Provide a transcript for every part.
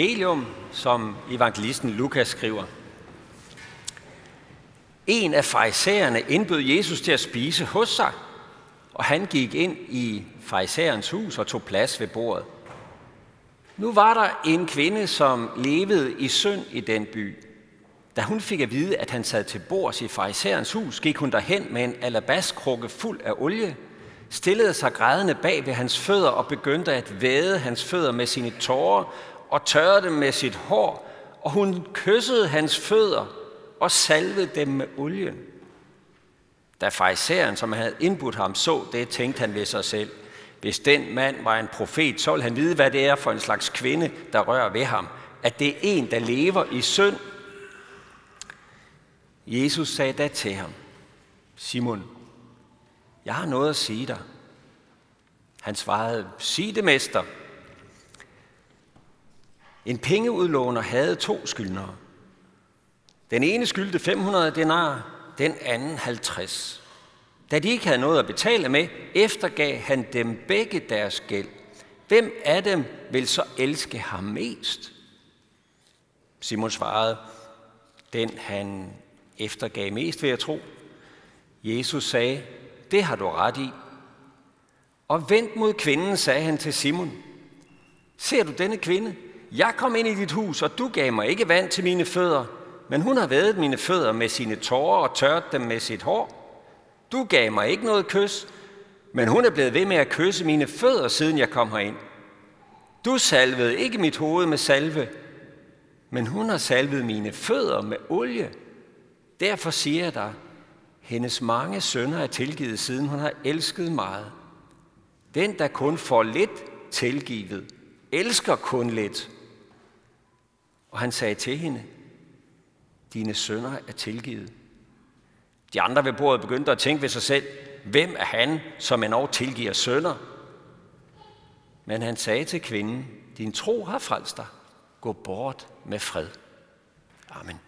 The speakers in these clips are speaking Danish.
evangelium, som evangelisten Lukas skriver. En af farisæerne indbød Jesus til at spise hos sig, og han gik ind i farisæerens hus og tog plads ved bordet. Nu var der en kvinde, som levede i synd i den by. Da hun fik at vide, at han sad til bords i farisæerens hus, gik hun derhen med en alabaskrukke fuld af olie, stillede sig grædende bag ved hans fødder og begyndte at væde hans fødder med sine tårer og tørrede dem med sit hår, og hun kyssede hans fødder og salvede dem med olien. Da fejseren, som havde indbudt ham, så det, tænkte han ved sig selv. Hvis den mand var en profet, så ville han vide, hvad det er for en slags kvinde, der rører ved ham. At det er en, der lever i synd. Jesus sagde da til ham, Simon, jeg har noget at sige dig. Han svarede, sig det, mester. En pengeudlåner havde to skyldnere. Den ene skyldte 500 denar, den anden 50. Da de ikke havde noget at betale med, eftergav han dem begge deres gæld. Hvem af dem vil så elske ham mest? Simon svarede, den han eftergav mest, vil jeg tro. Jesus sagde, det har du ret i. Og vendt mod kvinden, sagde han til Simon, ser du denne kvinde? Jeg kom ind i dit hus, og du gav mig ikke vand til mine fødder, men hun har vædet mine fødder med sine tårer og tørt dem med sit hår. Du gav mig ikke noget kys, men hun er blevet ved med at kysse mine fødder, siden jeg kom herind. Du salvede ikke mit hoved med salve, men hun har salvet mine fødder med olie. Derfor siger jeg dig, hendes mange sønner er tilgivet, siden hun har elsket meget. Den, der kun får lidt tilgivet, elsker kun lidt. Og han sagde til hende, dine sønner er tilgivet. De andre ved bordet begyndte at tænke ved sig selv, hvem er han, som endnu tilgiver sønner? Men han sagde til kvinden, din tro har frelst dig. Gå bort med fred. Amen.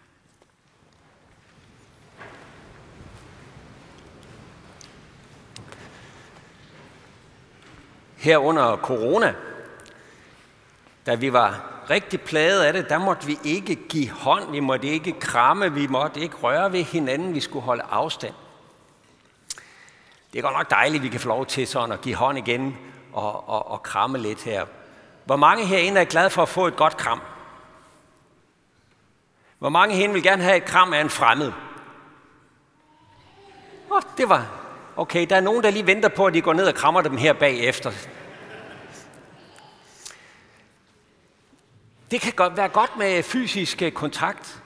Her under corona, da vi var rigtig plaget af det, der måtte vi ikke give hånd, vi måtte ikke kramme, vi måtte ikke røre ved hinanden, vi skulle holde afstand. Det er godt nok dejligt, at vi kan få lov til sådan at give hånd igen og, og, og kramme lidt her. Hvor mange herinde er glade for at få et godt kram? Hvor mange herinde vil gerne have et kram af en fremmed? Oh, det var... Okay, der er nogen, der lige venter på, at de går ned og krammer dem her bagefter. Det kan godt være godt med fysisk øh, kontakt,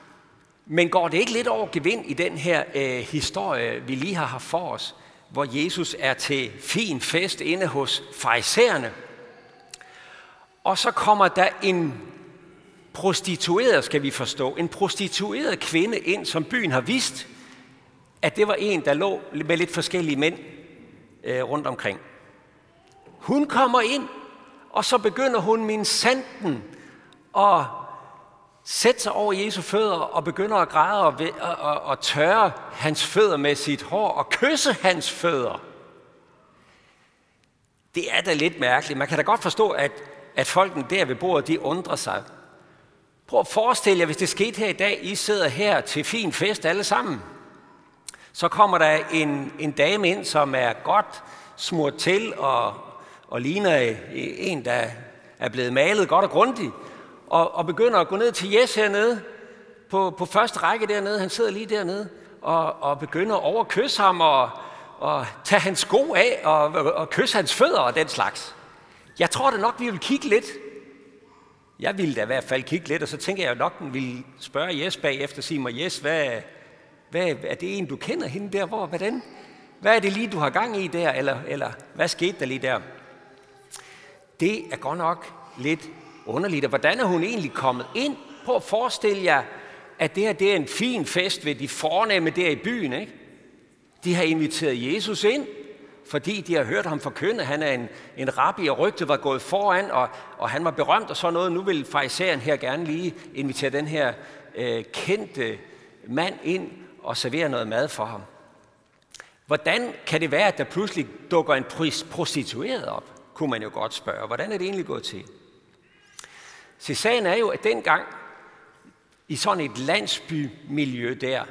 men går det ikke lidt over gevind i den her øh, historie, vi lige har haft for os, hvor Jesus er til fin fest inde hos farisæerne, og så kommer der en prostitueret, skal vi forstå, en prostitueret kvinde ind, som byen har vidst, at det var en, der lå med lidt forskellige mænd øh, rundt omkring. Hun kommer ind, og så begynder hun min sanden og sætte sig over Jesu fødder og begynder at græde og, og, og, og tørre hans fødder med sit hår og kysse hans fødder. Det er da lidt mærkeligt. Man kan da godt forstå, at, at folkene der ved bordet, de undrer sig. Prøv at forestille jer, hvis det skete her i dag, I sidder her til fin fest alle sammen. Så kommer der en, en dame ind, som er godt smurt til og, og ligner en, der er blevet malet godt og grundigt og, og begynder at gå ned til Jes hernede, på, på første række dernede, han sidder lige dernede, og, og begynder at overkysse ham og, og tage hans sko af og, og, og kysse hans fødder og den slags. Jeg tror da nok, vi vil kigge lidt. Jeg ville da i hvert fald kigge lidt, og så tænker jeg nok, at den ville spørge Jes bagefter og sige mig, Jes, hvad, hvad, er det en, du kender hende der? Hvor, hvordan? Hvad er det lige, du har gang i der? Eller, eller hvad skete der lige der? Det er godt nok lidt underligt. Og hvordan er hun egentlig kommet ind? på at forestille jer, at det her det er en fin fest ved de fornemme der i byen. Ikke? De har inviteret Jesus ind, fordi de har hørt ham forkynde. Han er en, en rabbi, og rygtet var gået foran, og, og han var berømt og så noget. Nu vil farisæeren her gerne lige invitere den her øh, kendte mand ind og servere noget mad for ham. Hvordan kan det være, at der pludselig dukker en prostitueret op? Kunne man jo godt spørge. Hvordan er det egentlig gået til? Så sagen er jo, at dengang i sådan et landsbymiljø der,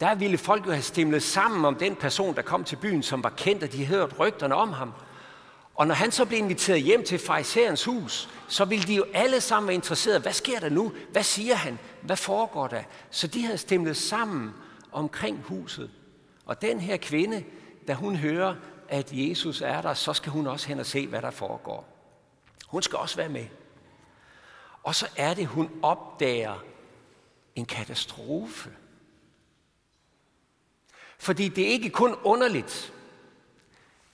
der ville folk jo have stemlet sammen om den person, der kom til byen, som var kendt, og de havde hørt rygterne om ham. Og når han så blev inviteret hjem til farisæerens hus, så ville de jo alle sammen være interesserede. Hvad sker der nu? Hvad siger han? Hvad foregår der? Så de havde stemlet sammen omkring huset. Og den her kvinde, da hun hører, at Jesus er der, så skal hun også hen og se, hvad der foregår. Hun skal også være med. Og så er det, hun opdager en katastrofe. Fordi det er ikke kun underligt,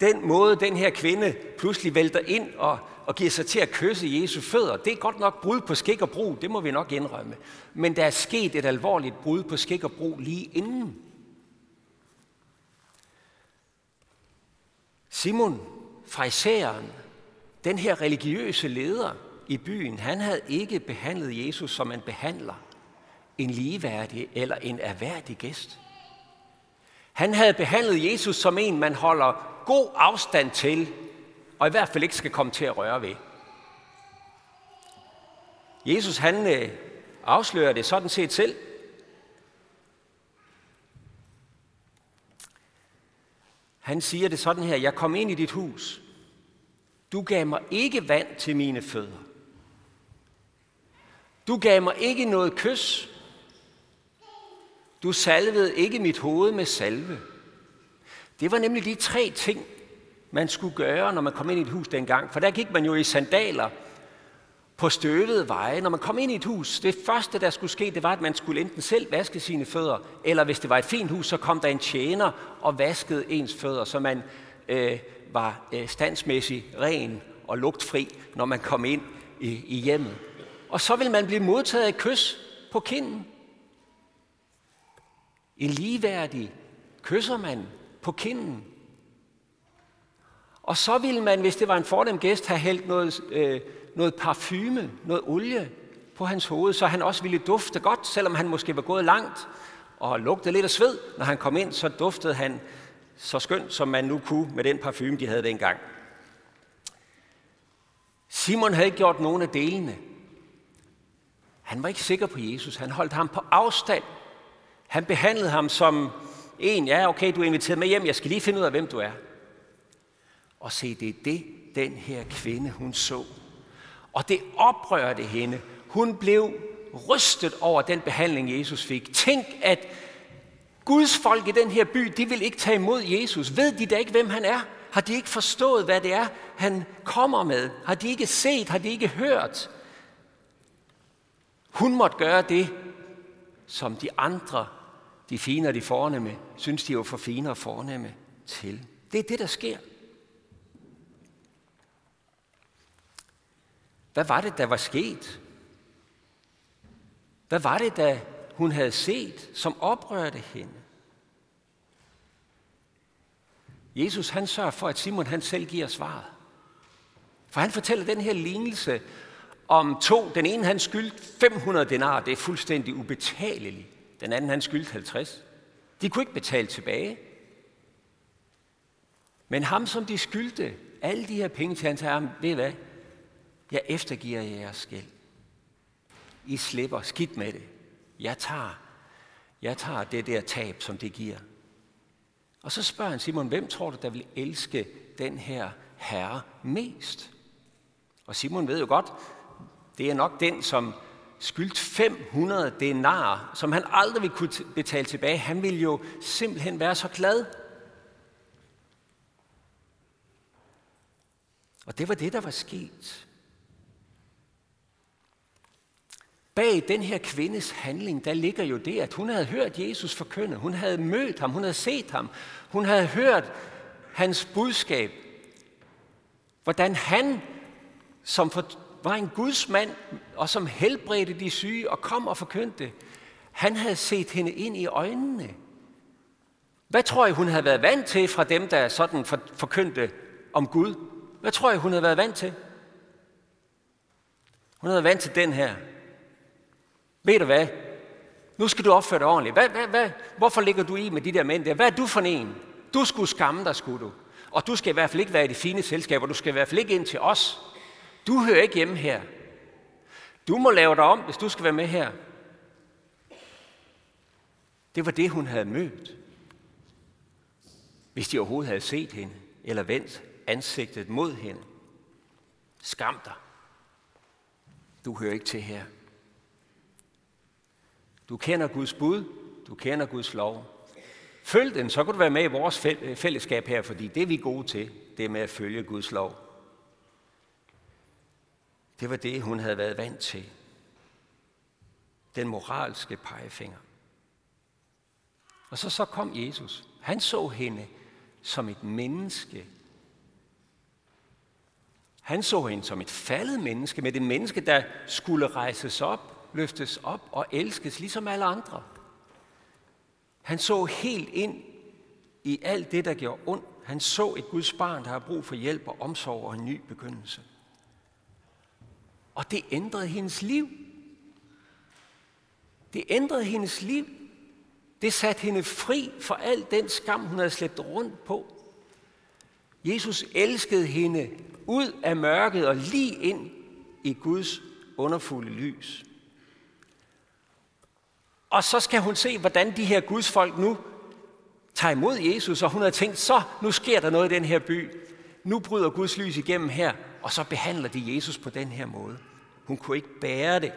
den måde, den her kvinde pludselig vælter ind og, og giver sig til at kysse Jesu fødder, det er godt nok brud på skik og brug, det må vi nok indrømme. Men der er sket et alvorligt brud på skik og brug lige inden. Simon, fraisereren, den her religiøse leder i byen, han havde ikke behandlet Jesus som man behandler en ligeværdig eller en erhverdig gæst. Han havde behandlet Jesus som en, man holder god afstand til, og i hvert fald ikke skal komme til at røre ved. Jesus han øh, afslører det sådan set selv. Han siger det sådan her, jeg kom ind i dit hus. Du gav mig ikke vand til mine fødder. Du gav mig ikke noget kys. Du salvede ikke mit hoved med salve. Det var nemlig de tre ting, man skulle gøre, når man kom ind i et hus dengang. For der gik man jo i sandaler på støvede veje. Når man kom ind i et hus, det første, der skulle ske, det var, at man skulle enten selv vaske sine fødder, eller hvis det var et fint hus, så kom der en tjener og vaskede ens fødder, så man øh, var øh, standsmæssigt ren og lugtfri, når man kom ind i, i hjemmet. Og så vil man blive modtaget af kys på kinden. En ligeværdig kysser man på kinden. Og så ville man, hvis det var en fornem gæst, have hældt noget, øh, noget parfume, noget olie på hans hoved, så han også ville dufte godt, selvom han måske var gået langt og lugtede lidt af sved. Når han kom ind, så duftede han så skønt, som man nu kunne med den parfume, de havde dengang. Simon havde ikke gjort nogen af delene. Han var ikke sikker på Jesus. Han holdt ham på afstand. Han behandlede ham som en, ja okay, du er inviteret med hjem, jeg skal lige finde ud af, hvem du er. Og se, det er det, den her kvinde, hun så. Og det oprørte hende. Hun blev rystet over den behandling, Jesus fik. Tænk, at Guds folk i den her by, de vil ikke tage imod Jesus. Ved de da ikke, hvem han er? Har de ikke forstået, hvad det er, han kommer med? Har de ikke set? Har de ikke hørt? Hun måtte gøre det, som de andre, de fine og de fornemme, synes de var for fine og fornemme til. Det er det, der sker. Hvad var det, der var sket? Hvad var det, der hun havde set, som oprørte hende? Jesus han sørger for, at Simon han selv giver svaret. For han fortæller den her lignelse om to. Den ene han skyldte 500 denar, det er fuldstændig ubetaleligt. Den anden han skyldte 50. De kunne ikke betale tilbage. Men ham, som de skyldte alle de her penge til, han sagde ham, ved hvad? Jeg eftergiver jeres gæld. I slipper skidt med det. Jeg tager, jeg tager det der tab, som det giver. Og så spørger han Simon, hvem tror du, der vil elske den her herre mest? Og Simon ved jo godt, det er nok den, som skyldt 500 denar, som han aldrig ville kunne betale tilbage. Han ville jo simpelthen være så glad. Og det var det, der var sket. Bag den her kvindes handling, der ligger jo det, at hun havde hørt Jesus forkynde. Hun havde mødt ham, hun havde set ham. Hun havde hørt hans budskab. Hvordan han, som var en Guds mand, og som helbredte de syge og kom og forkyndte, han havde set hende ind i øjnene. Hvad tror jeg, hun havde været vant til fra dem, der sådan forkyndte om Gud? Hvad tror jeg, hun havde været vant til? Hun havde været vant til den her. Ved du hvad? Nu skal du opføre dig ordentligt. Hvad, hvad, hvad? Hvorfor ligger du i med de der mænd der? Hvad er du for en? Du skulle skamme dig, skulle du. Og du skal i hvert fald ikke være i det fine selskab, du skal i hvert fald ikke ind til os. Du hører ikke hjemme her. Du må lave dig om, hvis du skal være med her. Det var det, hun havde mødt. Hvis de overhovedet havde set hende, eller vendt ansigtet mod hende. Skam dig. Du hører ikke til her. Du kender Guds bud, du kender Guds lov. Følg den, så kan du være med i vores fællesskab her, fordi det er vi gode til, det er med at følge Guds lov. Det var det, hun havde været vant til. Den moralske pegefinger. Og så, så kom Jesus. Han så hende som et menneske. Han så hende som et faldet menneske, med et menneske, der skulle rejses op, løftes op og elskes, ligesom alle andre. Han så helt ind i alt det, der gjorde ondt. Han så et Guds barn, der har brug for hjælp og omsorg og en ny begyndelse. Og det ændrede hendes liv. Det ændrede hendes liv. Det satte hende fri for al den skam, hun havde slæbt rundt på. Jesus elskede hende ud af mørket og lige ind i Guds underfulde lys. Og så skal hun se, hvordan de her Guds folk nu tager imod Jesus, og hun har tænkt, så nu sker der noget i den her by. Nu bryder Guds lys igennem her, og så behandler de Jesus på den her måde. Hun kunne ikke bære det.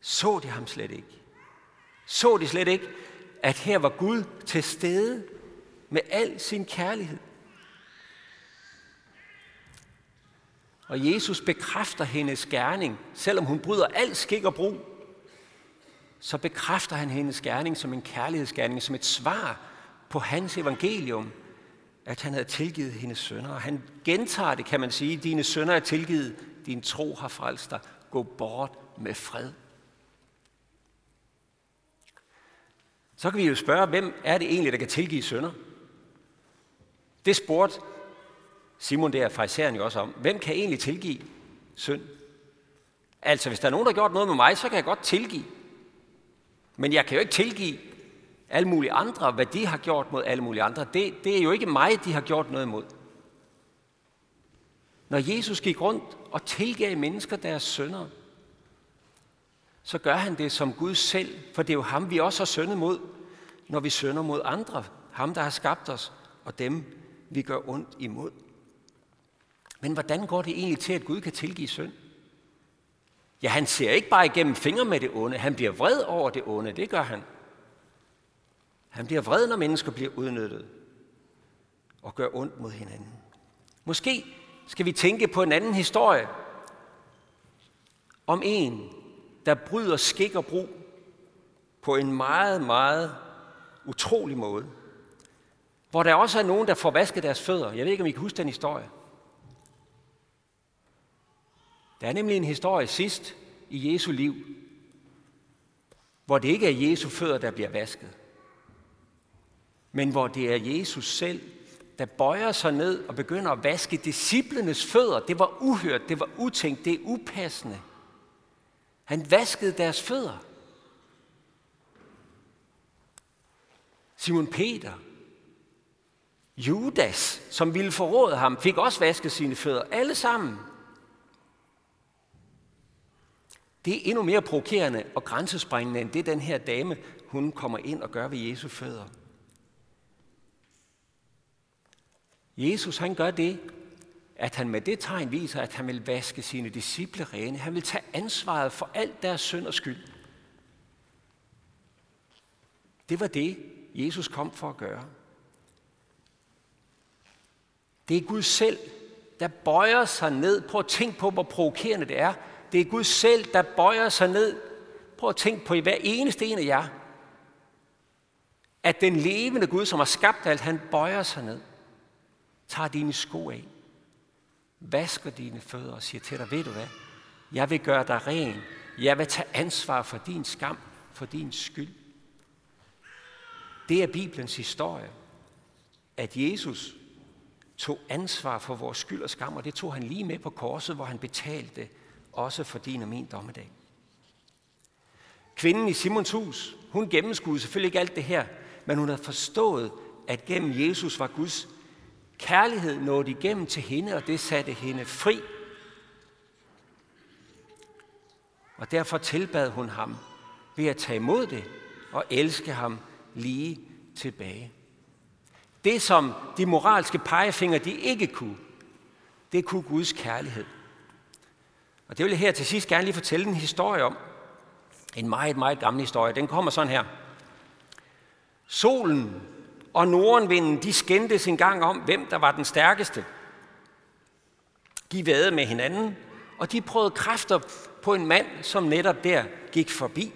Så de ham slet ikke. Så de slet ikke, at her var Gud til stede med al sin kærlighed. Og Jesus bekræfter hendes gerning, selvom hun bryder al skik og brug, så bekræfter han hendes gerning som en kærlighedsgerning, som et svar på hans evangelium, at han havde tilgivet hendes sønner. Og han gentager det, kan man sige, dine sønner er tilgivet, din tro har frelst dig, gå bort med fred. Så kan vi jo spørge, hvem er det egentlig, der kan tilgive sønder? Det spurgte Simon der, fariseren jo også om. Hvem kan egentlig tilgive synd? Altså, hvis der er nogen, der har gjort noget med mig, så kan jeg godt tilgive. Men jeg kan jo ikke tilgive alle mulige andre, hvad de har gjort mod alle mulige andre. Det, det er jo ikke mig, de har gjort noget imod. Når Jesus gik rundt og tilgav mennesker deres sønder, så gør han det som Gud selv, for det er jo ham, vi også har syndet mod, når vi synder mod andre. Ham, der har skabt os, og dem, vi gør ondt imod. Men hvordan går det egentlig til, at Gud kan tilgive synd? Ja, han ser ikke bare igennem fingre med det onde. Han bliver vred over det onde. Det gør han. Han bliver vred, når mennesker bliver udnyttet og gør ondt mod hinanden. Måske skal vi tænke på en anden historie om en, der bryder skik og brug på en meget, meget utrolig måde. Hvor der også er nogen, der får vasket deres fødder. Jeg ved ikke, om I kan huske den historie. Der er nemlig en historie sidst i Jesu liv, hvor det ikke er Jesu fødder, der bliver vasket, men hvor det er Jesus selv, der bøjer sig ned og begynder at vaske disciplenes fødder. Det var uhørt, det var utænkt, det er upassende. Han vaskede deres fødder. Simon Peter, Judas, som ville forråde ham, fik også vasket sine fødder. Alle sammen. Det er endnu mere provokerende og grænsesprængende, end det den her dame, hun kommer ind og gør ved Jesu fødder. Jesus han gør det, at han med det tegn viser, at han vil vaske sine disciple rene. Han vil tage ansvaret for alt deres synd og skyld. Det var det, Jesus kom for at gøre. Det er Gud selv, der bøjer sig ned. Prøv at tænke på, hvor provokerende det er, det er Gud selv, der bøjer sig ned. Prøv at tænke på i hver eneste en af jer. At den levende Gud, som har skabt alt, han bøjer sig ned. Tager dine sko af. Vasker dine fødder og siger til dig, ved du hvad? Jeg vil gøre dig ren. Jeg vil tage ansvar for din skam, for din skyld. Det er Bibelens historie. At Jesus tog ansvar for vores skyld og skam, og det tog han lige med på korset, hvor han betalte også for din og min dommedag. Kvinden i Simons hus, hun gennemskuede selvfølgelig ikke alt det her, men hun havde forstået, at gennem Jesus var Guds kærlighed nåede igennem til hende, og det satte hende fri. Og derfor tilbad hun ham ved at tage imod det og elske ham lige tilbage. Det, som de moralske pegefinger de ikke kunne, det kunne Guds kærlighed. Og det vil jeg her til sidst gerne lige fortælle en historie om. En meget, meget gammel historie. Den kommer sådan her. Solen og nordenvinden, de skændtes en gang om, hvem der var den stærkeste. De vædede med hinanden, og de prøvede kræfter på en mand, som netop der gik forbi.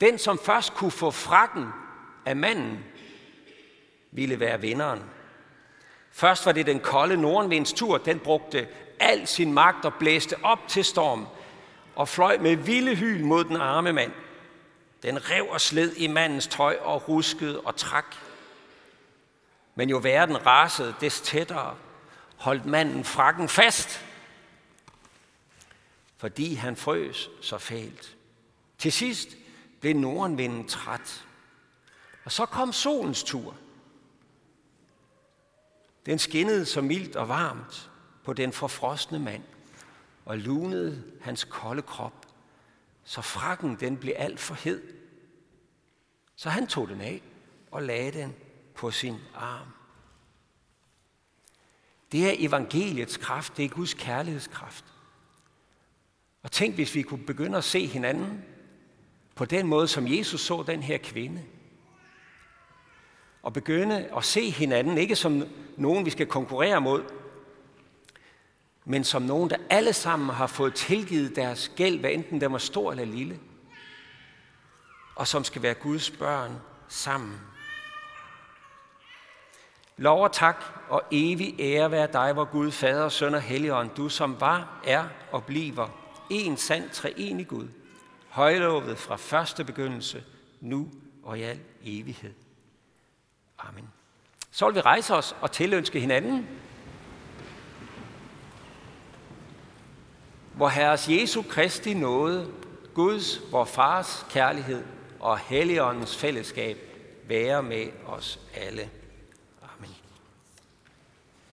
Den, som først kunne få frakken af manden, ville være vinderen. Først var det den kolde nordenvinds tur. Den brugte al sin magt og blæste op til storm og fløj med vilde hyl mod den arme mand. Den rev og sled i mandens tøj og ruskede og trak. Men jo verden rasede, des tættere holdt manden frakken fast, fordi han frøs så fælt. Til sidst blev nordenvinden træt. Og så kom solens tur. Den skinnede så mildt og varmt på den forfrosne mand og lunede hans kolde krop, så frakken den blev alt for hed. Så han tog den af og lagde den på sin arm. Det er evangeliets kraft, det er Guds kærlighedskraft. Og tænk, hvis vi kunne begynde at se hinanden på den måde, som Jesus så den her kvinde. Og begynde at se hinanden, ikke som nogen, vi skal konkurrere mod, men som nogen, der alle sammen har fået tilgivet deres gæld, hvad enten den var stor eller lille, og som skal være Guds børn sammen. Lov og tak og evig ære være dig, hvor Gud, Fader, Søn og Helligånd, du som var, er og bliver en sand treenig Gud, højlovet fra første begyndelse, nu og i al evighed. Amen. Så vil vi rejse os og tilønske hinanden, hvor Herres Jesu Kristi nåde, Guds, vor Fars kærlighed og Helligåndens fællesskab være med os alle.